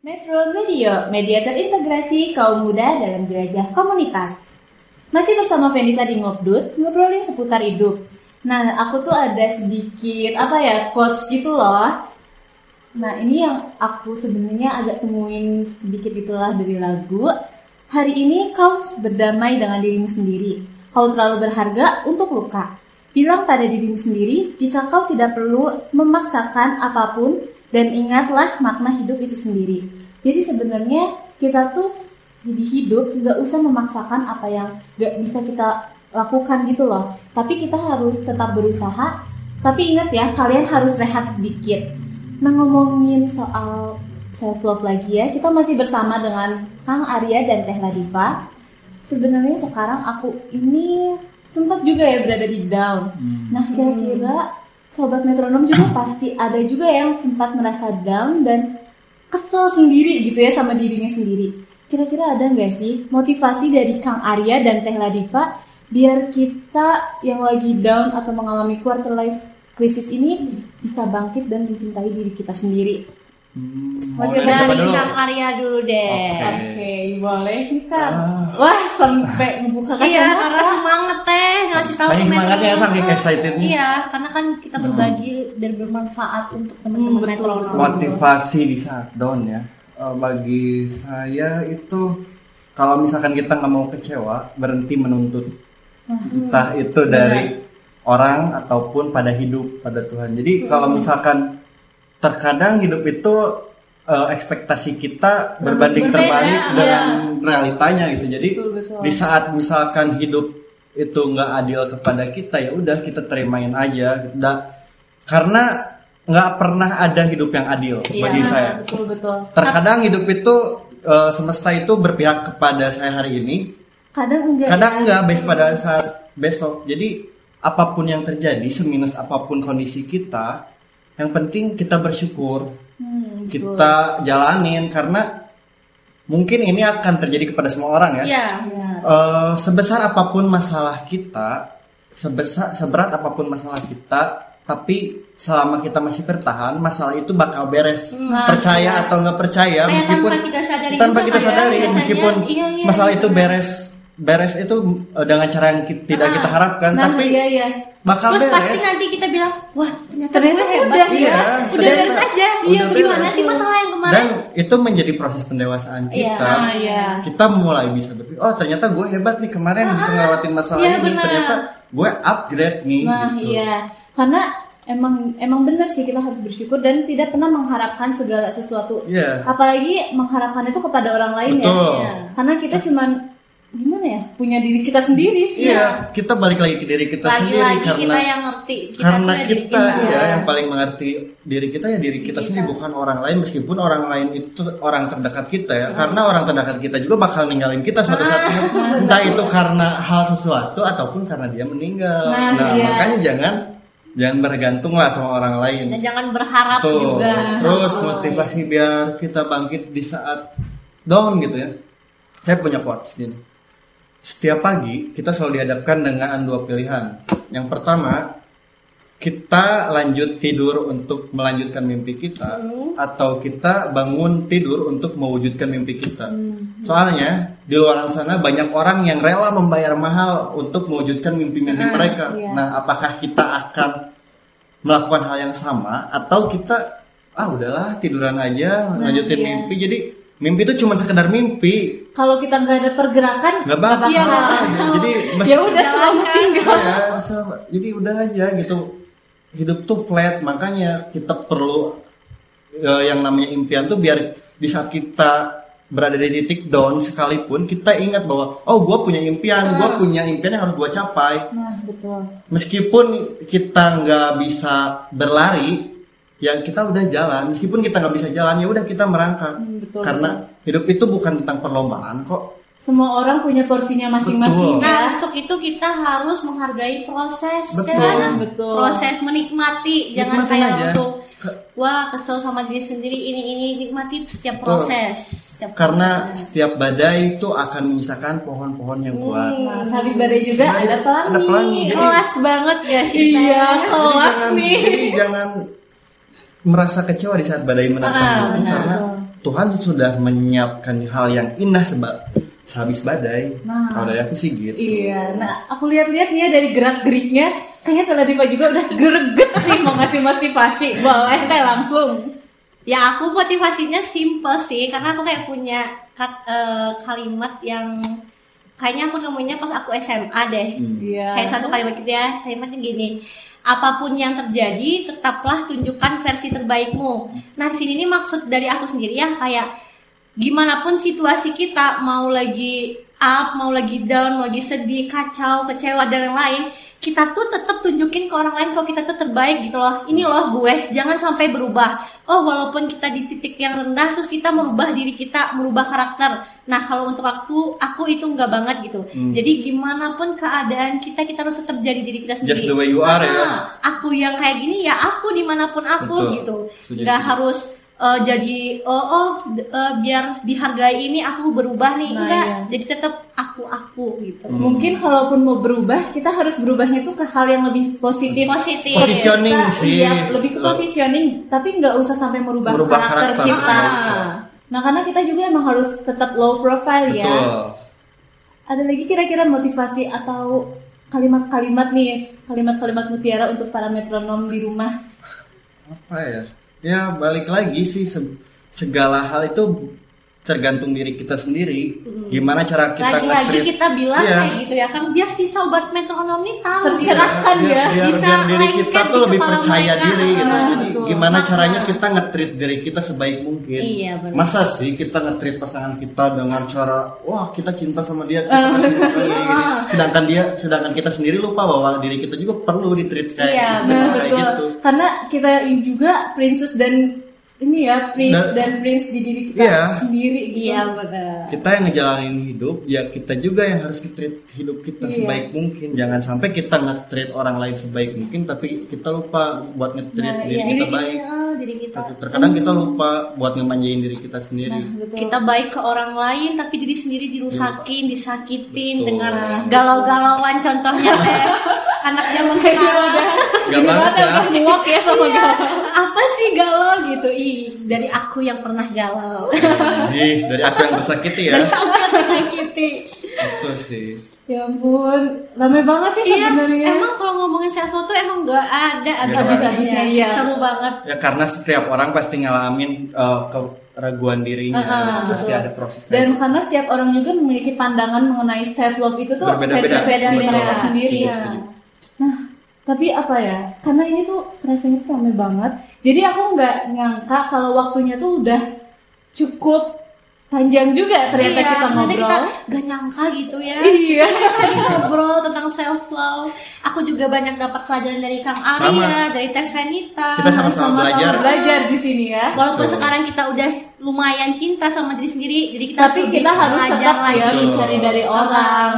Metro Radio, media terintegrasi kaum muda dalam jelajah komunitas. Masih bersama Venita di Ngobdut, ngobrolin seputar hidup. Nah, aku tuh ada sedikit apa ya quotes gitu loh. Nah, ini yang aku sebenarnya agak temuin sedikit itulah dari lagu. Hari ini kau berdamai dengan dirimu sendiri. Kau terlalu berharga untuk luka. Bilang pada dirimu sendiri jika kau tidak perlu memaksakan apa pun dan ingatlah makna hidup itu sendiri. Jadi sebenarnya kita tuh di hidup nggak usah memaksakan apa yang nggak bisa kita lakukan gitu loh. Tapi kita harus tetap berusaha. Tapi ingat ya, kalian harus rehat sedikit. Nah ngomongin soal self love lagi ya, kita masih bersama dengan Kang Arya dan Teh Ladifa. Sebenarnya sekarang aku ini sempat juga ya berada di down. Nah kira-kira sobat metronom juga pasti ada juga yang sempat merasa down dan kesel sendiri gitu ya sama dirinya sendiri. Kira-kira ada nggak sih motivasi dari Kang Arya dan Teh Ladifa biar kita yang lagi down atau mengalami quarter life crisis ini bisa bangkit dan mencintai diri kita sendiri. Masih dari siapa dari dulu? Kang Arya dulu deh. Oke. Oke, boleh nih Kang. Wah, sampai membuka Iya, karena semangat teh ngasih tahu Saking semangatnya, metronom. saking excitednya. Iya, karena kan kita berbagi dan bermanfaat untuk teman-teman metronom. motivasi di saat down ya Eh, bagi saya itu kalau misalkan kita nggak mau kecewa berhenti menuntut entah itu dari orang ataupun pada hidup pada Tuhan jadi kalau misalkan terkadang hidup itu eh, ekspektasi kita berbanding berbeda, terbalik iya. dengan realitanya gitu jadi Betul, betul. di saat misalkan hidup itu nggak adil kepada kita ya udah kita terimain aja Da- karena nggak pernah ada hidup yang adil bagi Iya, saya Betul betul. terkadang hidup itu eh, semesta itu berpihak kepada saya hari ini Kadang enggak. kadang ya. enggak bes pada saat besok jadi apa pun yang terjadi seminus apa pun kondisi kita yang penting kita bersyukur Hmm, betul. kita jalanin karena mungkin ini akan terjadi kepada semua orang ya. Iya. Eh, sebesar apa pun masalah kita sebesar seberat apa pun masalah kita tapi selama kita masih bertahan masalah itu bakal beres Nah, percaya atau nggak percaya Kayak meskipun tanpa kita sadari tanpa kita kan ya, sadari meskipun Iya, iya, masalah iya, itu beres beres itu eh, dengan cara yang tidak Ah, kita harapkan Nah, tapi iya iya. bakal Terus beres pasti nanti kita bilang, wah ternyata, Ternyata gue hebat udah ya. Iya, udah ternyata beres aja. udah Iya, gimana beres. sih masalah yang kemarin? dan itu menjadi proses pendewasaan kita Ah, iya. kita mulai bisa berpikir oh ternyata gue hebat nih kemarin bisa ngelewatin masalah iya, ini benar. ternyata gue upgrade nih Nah, gitu. iya. Karena emang emang benar sih kita harus bersyukur dan tidak pernah mengharapkan segala sesuatu. Iya. Apalagi mengharapkan itu kepada orang lain Betul. ya. Karena kita cuman gimana ya? Punya diri kita sendiri sih. Iya, kita balik lagi ke diri kita sendiri lagi-lagi karena kita yang ngerti kita karena diri kita ya yang paling mengerti diri kita ya diri kita sendiri bukan orang lain. Meskipun orang lain itu orang terdekat kita ya karena orang terdekat kita juga bakal ninggalin kita suatu saat. Entah itu karena hal sesuatu ataupun karena dia meninggal. Nah, nah, iya. makanya jangan jangan bergantung lah sama orang lain. Dan jangan berharap Tuh, juga. Terus Oh, motivasi biar kita bangkit di saat down gitu ya. Saya punya quotes gini. Setiap pagi kita selalu dihadapkan dengan dua pilihan. Yang pertama, kita lanjut tidur untuk melanjutkan mimpi kita atau kita bangun tidur untuk mewujudkan mimpi kita. Soalnya di luar sana banyak orang yang rela membayar mahal untuk mewujudkan mimpi-mimpi Ah, mereka. iya. Nah, apakah kita akan melakukan hal yang sama atau kita ah udahlah tiduran aja Nah, lanjutin iya. mimpi. Jadi mimpi itu cuma sekedar mimpi. kalau kita nggak ada pergerakan Nggak bakal. Iya. Jadi ya udah selamat tinggal Ya, sama. jadi udah aja gitu. Hidup tuh flat, makanya kita perlu eh, yang namanya impian tuh biar di saat kita berada di titik down sekalipun kita ingat bahwa oh gue punya impian, gue punya impian yang harus gue capai. nah betul Meskipun kita nggak bisa berlari, ya kita udah jalan. Meskipun kita nggak bisa jalan, ya udah kita merangkak. Hmm, betul, Karena hidup itu bukan tentang perlombaan kok. semua orang punya porsinya masing-masing ya Nah, untuk itu kita harus menghargai proses, Betul. kan? Betul. Proses menikmati, jangan Nikmatin kayak aja. langsung wah kesel sama diri sendiri ini ini nikmati setiap Betul. proses. Setiap Karena proses. setiap badai itu akan menyisakan pohon-pohon yang kuat. Nah, habis badai juga ada pelangi. ada pelangi. Kelas banget gak sih? Iya, kelas jangan, nih. jadi jangan merasa kecewa di saat badai menerpa Ah, karena Tuhan sudah menyiapkan hal yang indah sebab sehabis badai. Nah. Kalau dari aku sih gitu. Iya, nah aku lihat-lihat nih ya dari gerak-geriknya kayaknya Tela Diva juga udah greget nih mau ngasih motivasi. Boleh teh langsung. Ya aku motivasinya simple sih karena aku kayak punya kat- eh, kalimat yang kayaknya aku nemunya pas aku SMA deh. Iya. Kayak satu kalimat gitu ya, kalimatnya gini. Apa pun yang terjadi, tetaplah tunjukkan versi terbaikmu. Nah, sini nih maksud dari aku sendiri ya kayak gimana pun situasi kita mau lagi up, mau lagi down, mau lagi sedih, kacau, kecewa dan yang lain, kita tuh tetap tunjukin ke orang lain kalau kita tuh terbaik gitu loh. Ini loh gue, jangan sampai berubah. Oh, walaupun kita di titik yang rendah terus kita merubah diri kita, merubah karakter. Nah, kalau untuk aku, aku itu enggak banget gitu. Hmm. Jadi gimana pun keadaan kita, kita harus tetap jadi diri kita sendiri. Just the way you are, ya. Nah, Aku yang kayak gini ya aku di mana pun aku Betul. gitu. Setuju, Nggak setuju. harus eh, jadi oh oh eh, biar dihargai ini aku berubah nih Nah, enggak iya. jadi tetap aku aku gitu Hmm. Mungkin kalaupun mau berubah, kita harus berubahnya tuh ke hal yang lebih positif. Positif. Positioning Kita- sih. Iya, lebih ke positioning, tapi nggak usah sampai merubah, Merubah karakter, karakter, kita. usah. Nah, karena kita juga emang harus tetap low profile ya. Betul. Ada lagi kira-kira motivasi atau kalimat-kalimat nih, kalimat-kalimat mutiara untuk para metronom di rumah? Apa ya? Ya balik lagi sih se- segala hal itu tergantung diri kita sendiri. Gimana cara kita lagi-lagi kita bilang Iya. kayak gitu ya kan biar si sobat metronom nih tahu Tercerahkan biar, ya, biar, bisa biar diri kita tuh lebih percaya mereka. diri gitu. Ah, Jadi betul. gimana Makanya. caranya kita nge-treat diri kita sebaik mungkin. Iya, benar. Masa sih kita nge-treat pasangan kita dengan cara wah kita cinta sama dia kita kasih makan gini, gini. sedangkan dia sedangkan kita sendiri lupa bahwa diri kita juga perlu di-treat kayak Iya, gitu, Nah, kayak betul. gitu. Karena kita ini juga princess dan ini ya, prince Nah, dan prince di diri kita iya. sendiri gitu. iya benar kita yang ngejalanin hidup ya kita juga yang harus nge-treat hidup kita Iya. sebaik mungkin jangan sampai kita nge-treat orang lain sebaik mungkin tapi kita lupa buat nge-treat Nah, diri iya. kita diri baik ah, diri kita terkadang kita lupa buat ngemanjain diri kita sendiri Betul. kita baik ke orang lain tapi diri sendiri dirusakin, disakitin Betul. dengan galau-galauan contohnya teh anak zaman sekarang. Gak banget ya muak ya sama Iya, galau. apa sih galau gitu? Ih, dari aku yang pernah galau. Ih, dari aku yang tersakiti ya dari aku yang tersakiti. itu sih Ya ampun, rame banget sih Iya, sebenarnya. emang kalau ngomongin self love tuh emang gak ada habis-habisnya, iya. Seru banget. ya karena setiap orang pasti ngalamin uh, keraguan dirinya Uh-uh, pasti betul. ada proses Dan gitu. karena setiap orang juga memiliki pandangan mengenai self love itu tuh Berbeda-beda. sendiri. Setuju. Nah, tapi apa ya? Karena ini tuh rasanya tuh rame banget. Jadi aku nggak nyangka kalau waktunya tuh udah cukup panjang juga ternyata Iya, kita ternyata ngobrol. kita gak nyangka gitu ya Iya. Kita ngobrol tentang self love Aku juga banyak dapat pelajaran dari Kang Arya Dari Teh Venita Kita sama-sama belajar. belajar di sini ya. Walaupun Betul. sekarang kita udah lumayan cinta sama diri sendiri Jadi kita Tapi kita harus belajar tetap ya lagi. mencari dari orang.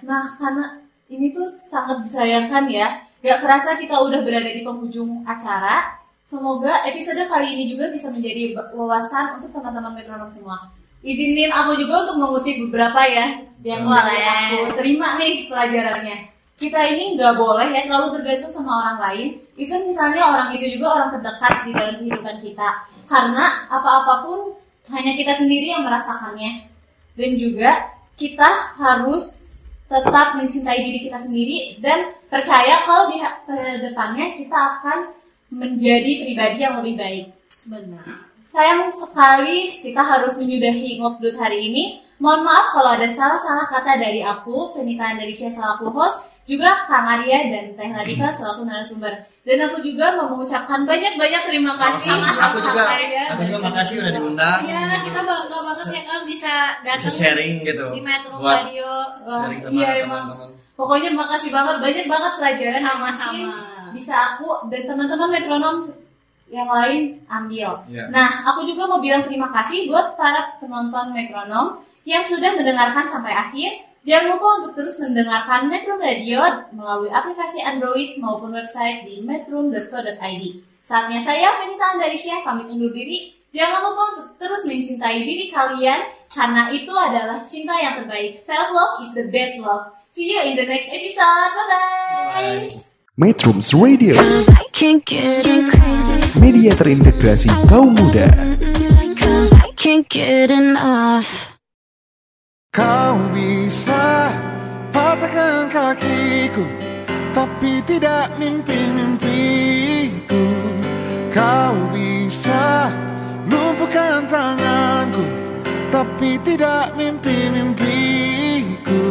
Nah, karena ini tuh sangat disayangkan ya. Gak kerasa kita udah berada di penghujung acara. Semoga episode kali ini juga bisa menjadi wawasan untuk teman-teman metronom semua. Izinin aku juga untuk mengutip beberapa ya yang kemarin aku terima nih pelajarannya. Kita ini nggak boleh ya terlalu bergantung sama orang lain. Even misalnya orang itu juga orang terdekat di dalam kehidupan kita. Karena apa-apapun hanya kita sendiri yang merasakannya. Dan juga kita harus tetap mencintai diri kita sendiri dan percaya kalau di ke depannya kita akan menjadi pribadi yang lebih baik. Benar. Sayang sekali kita harus menyudahi ngobdut hari ini. Mohon maaf kalau ada salah-salah kata dari aku, Venita dari selaku host, juga Kang Arya dan Teh Radika selaku narasumber. Dan aku juga mau mengucapkan banyak-banyak terima kasih. Aku juga, Arya aku juga makasih udah diundang. Ya, kita bangga banget ya kan bisa datang Bisa sharing gitu. di Metro Buat Radio. Wah, sharing sama iya emang. teman-teman. Pokoknya makasih banget, banyak banget pelajaran Sama-sama. bisa aku dan teman-teman metronom yang lain ambil. Iya. Nah, aku juga mau bilang terima kasih buat para penonton metronom yang sudah mendengarkan sampai akhir. Jangan lupa untuk terus mendengarkan Metro Radio melalui aplikasi Android maupun website di metro.co.id. Saatnya saya, Venita Andarisya, pamit undur diri. Jangan lupa untuk terus mencintai diri kalian karena itu adalah cinta yang terbaik. Self love is the best love. See you in the next episode. Bye bye. Metrums Radio, media terintegrasi kaum muda. Cause I can't get enough. Kau bisa patahkan kakiku Tapi tidak mimpi-mimpiku. Kau bisa lumpuhkan tanganku Tapi tidak mimpi-mimpiku.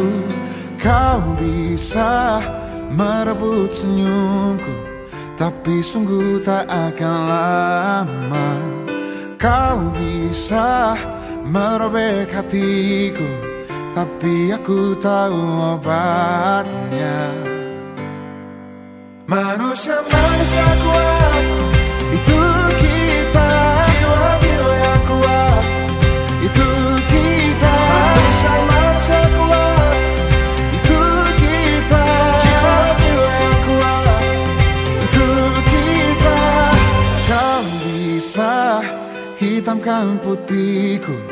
Kau bisa merebut senyumku Tapi sungguh tak akan lama. Kau bisa merobek hatiku Tapi aku tahu obatnya. Manusia-manusia kuat Itu kita. Jiwa-jiwa yang kuat Itu kita. Manusia-manusia kuat Itu kita. Jiwa-jiwa yang kuat Itu kita. Kau bisa hitamkan putihku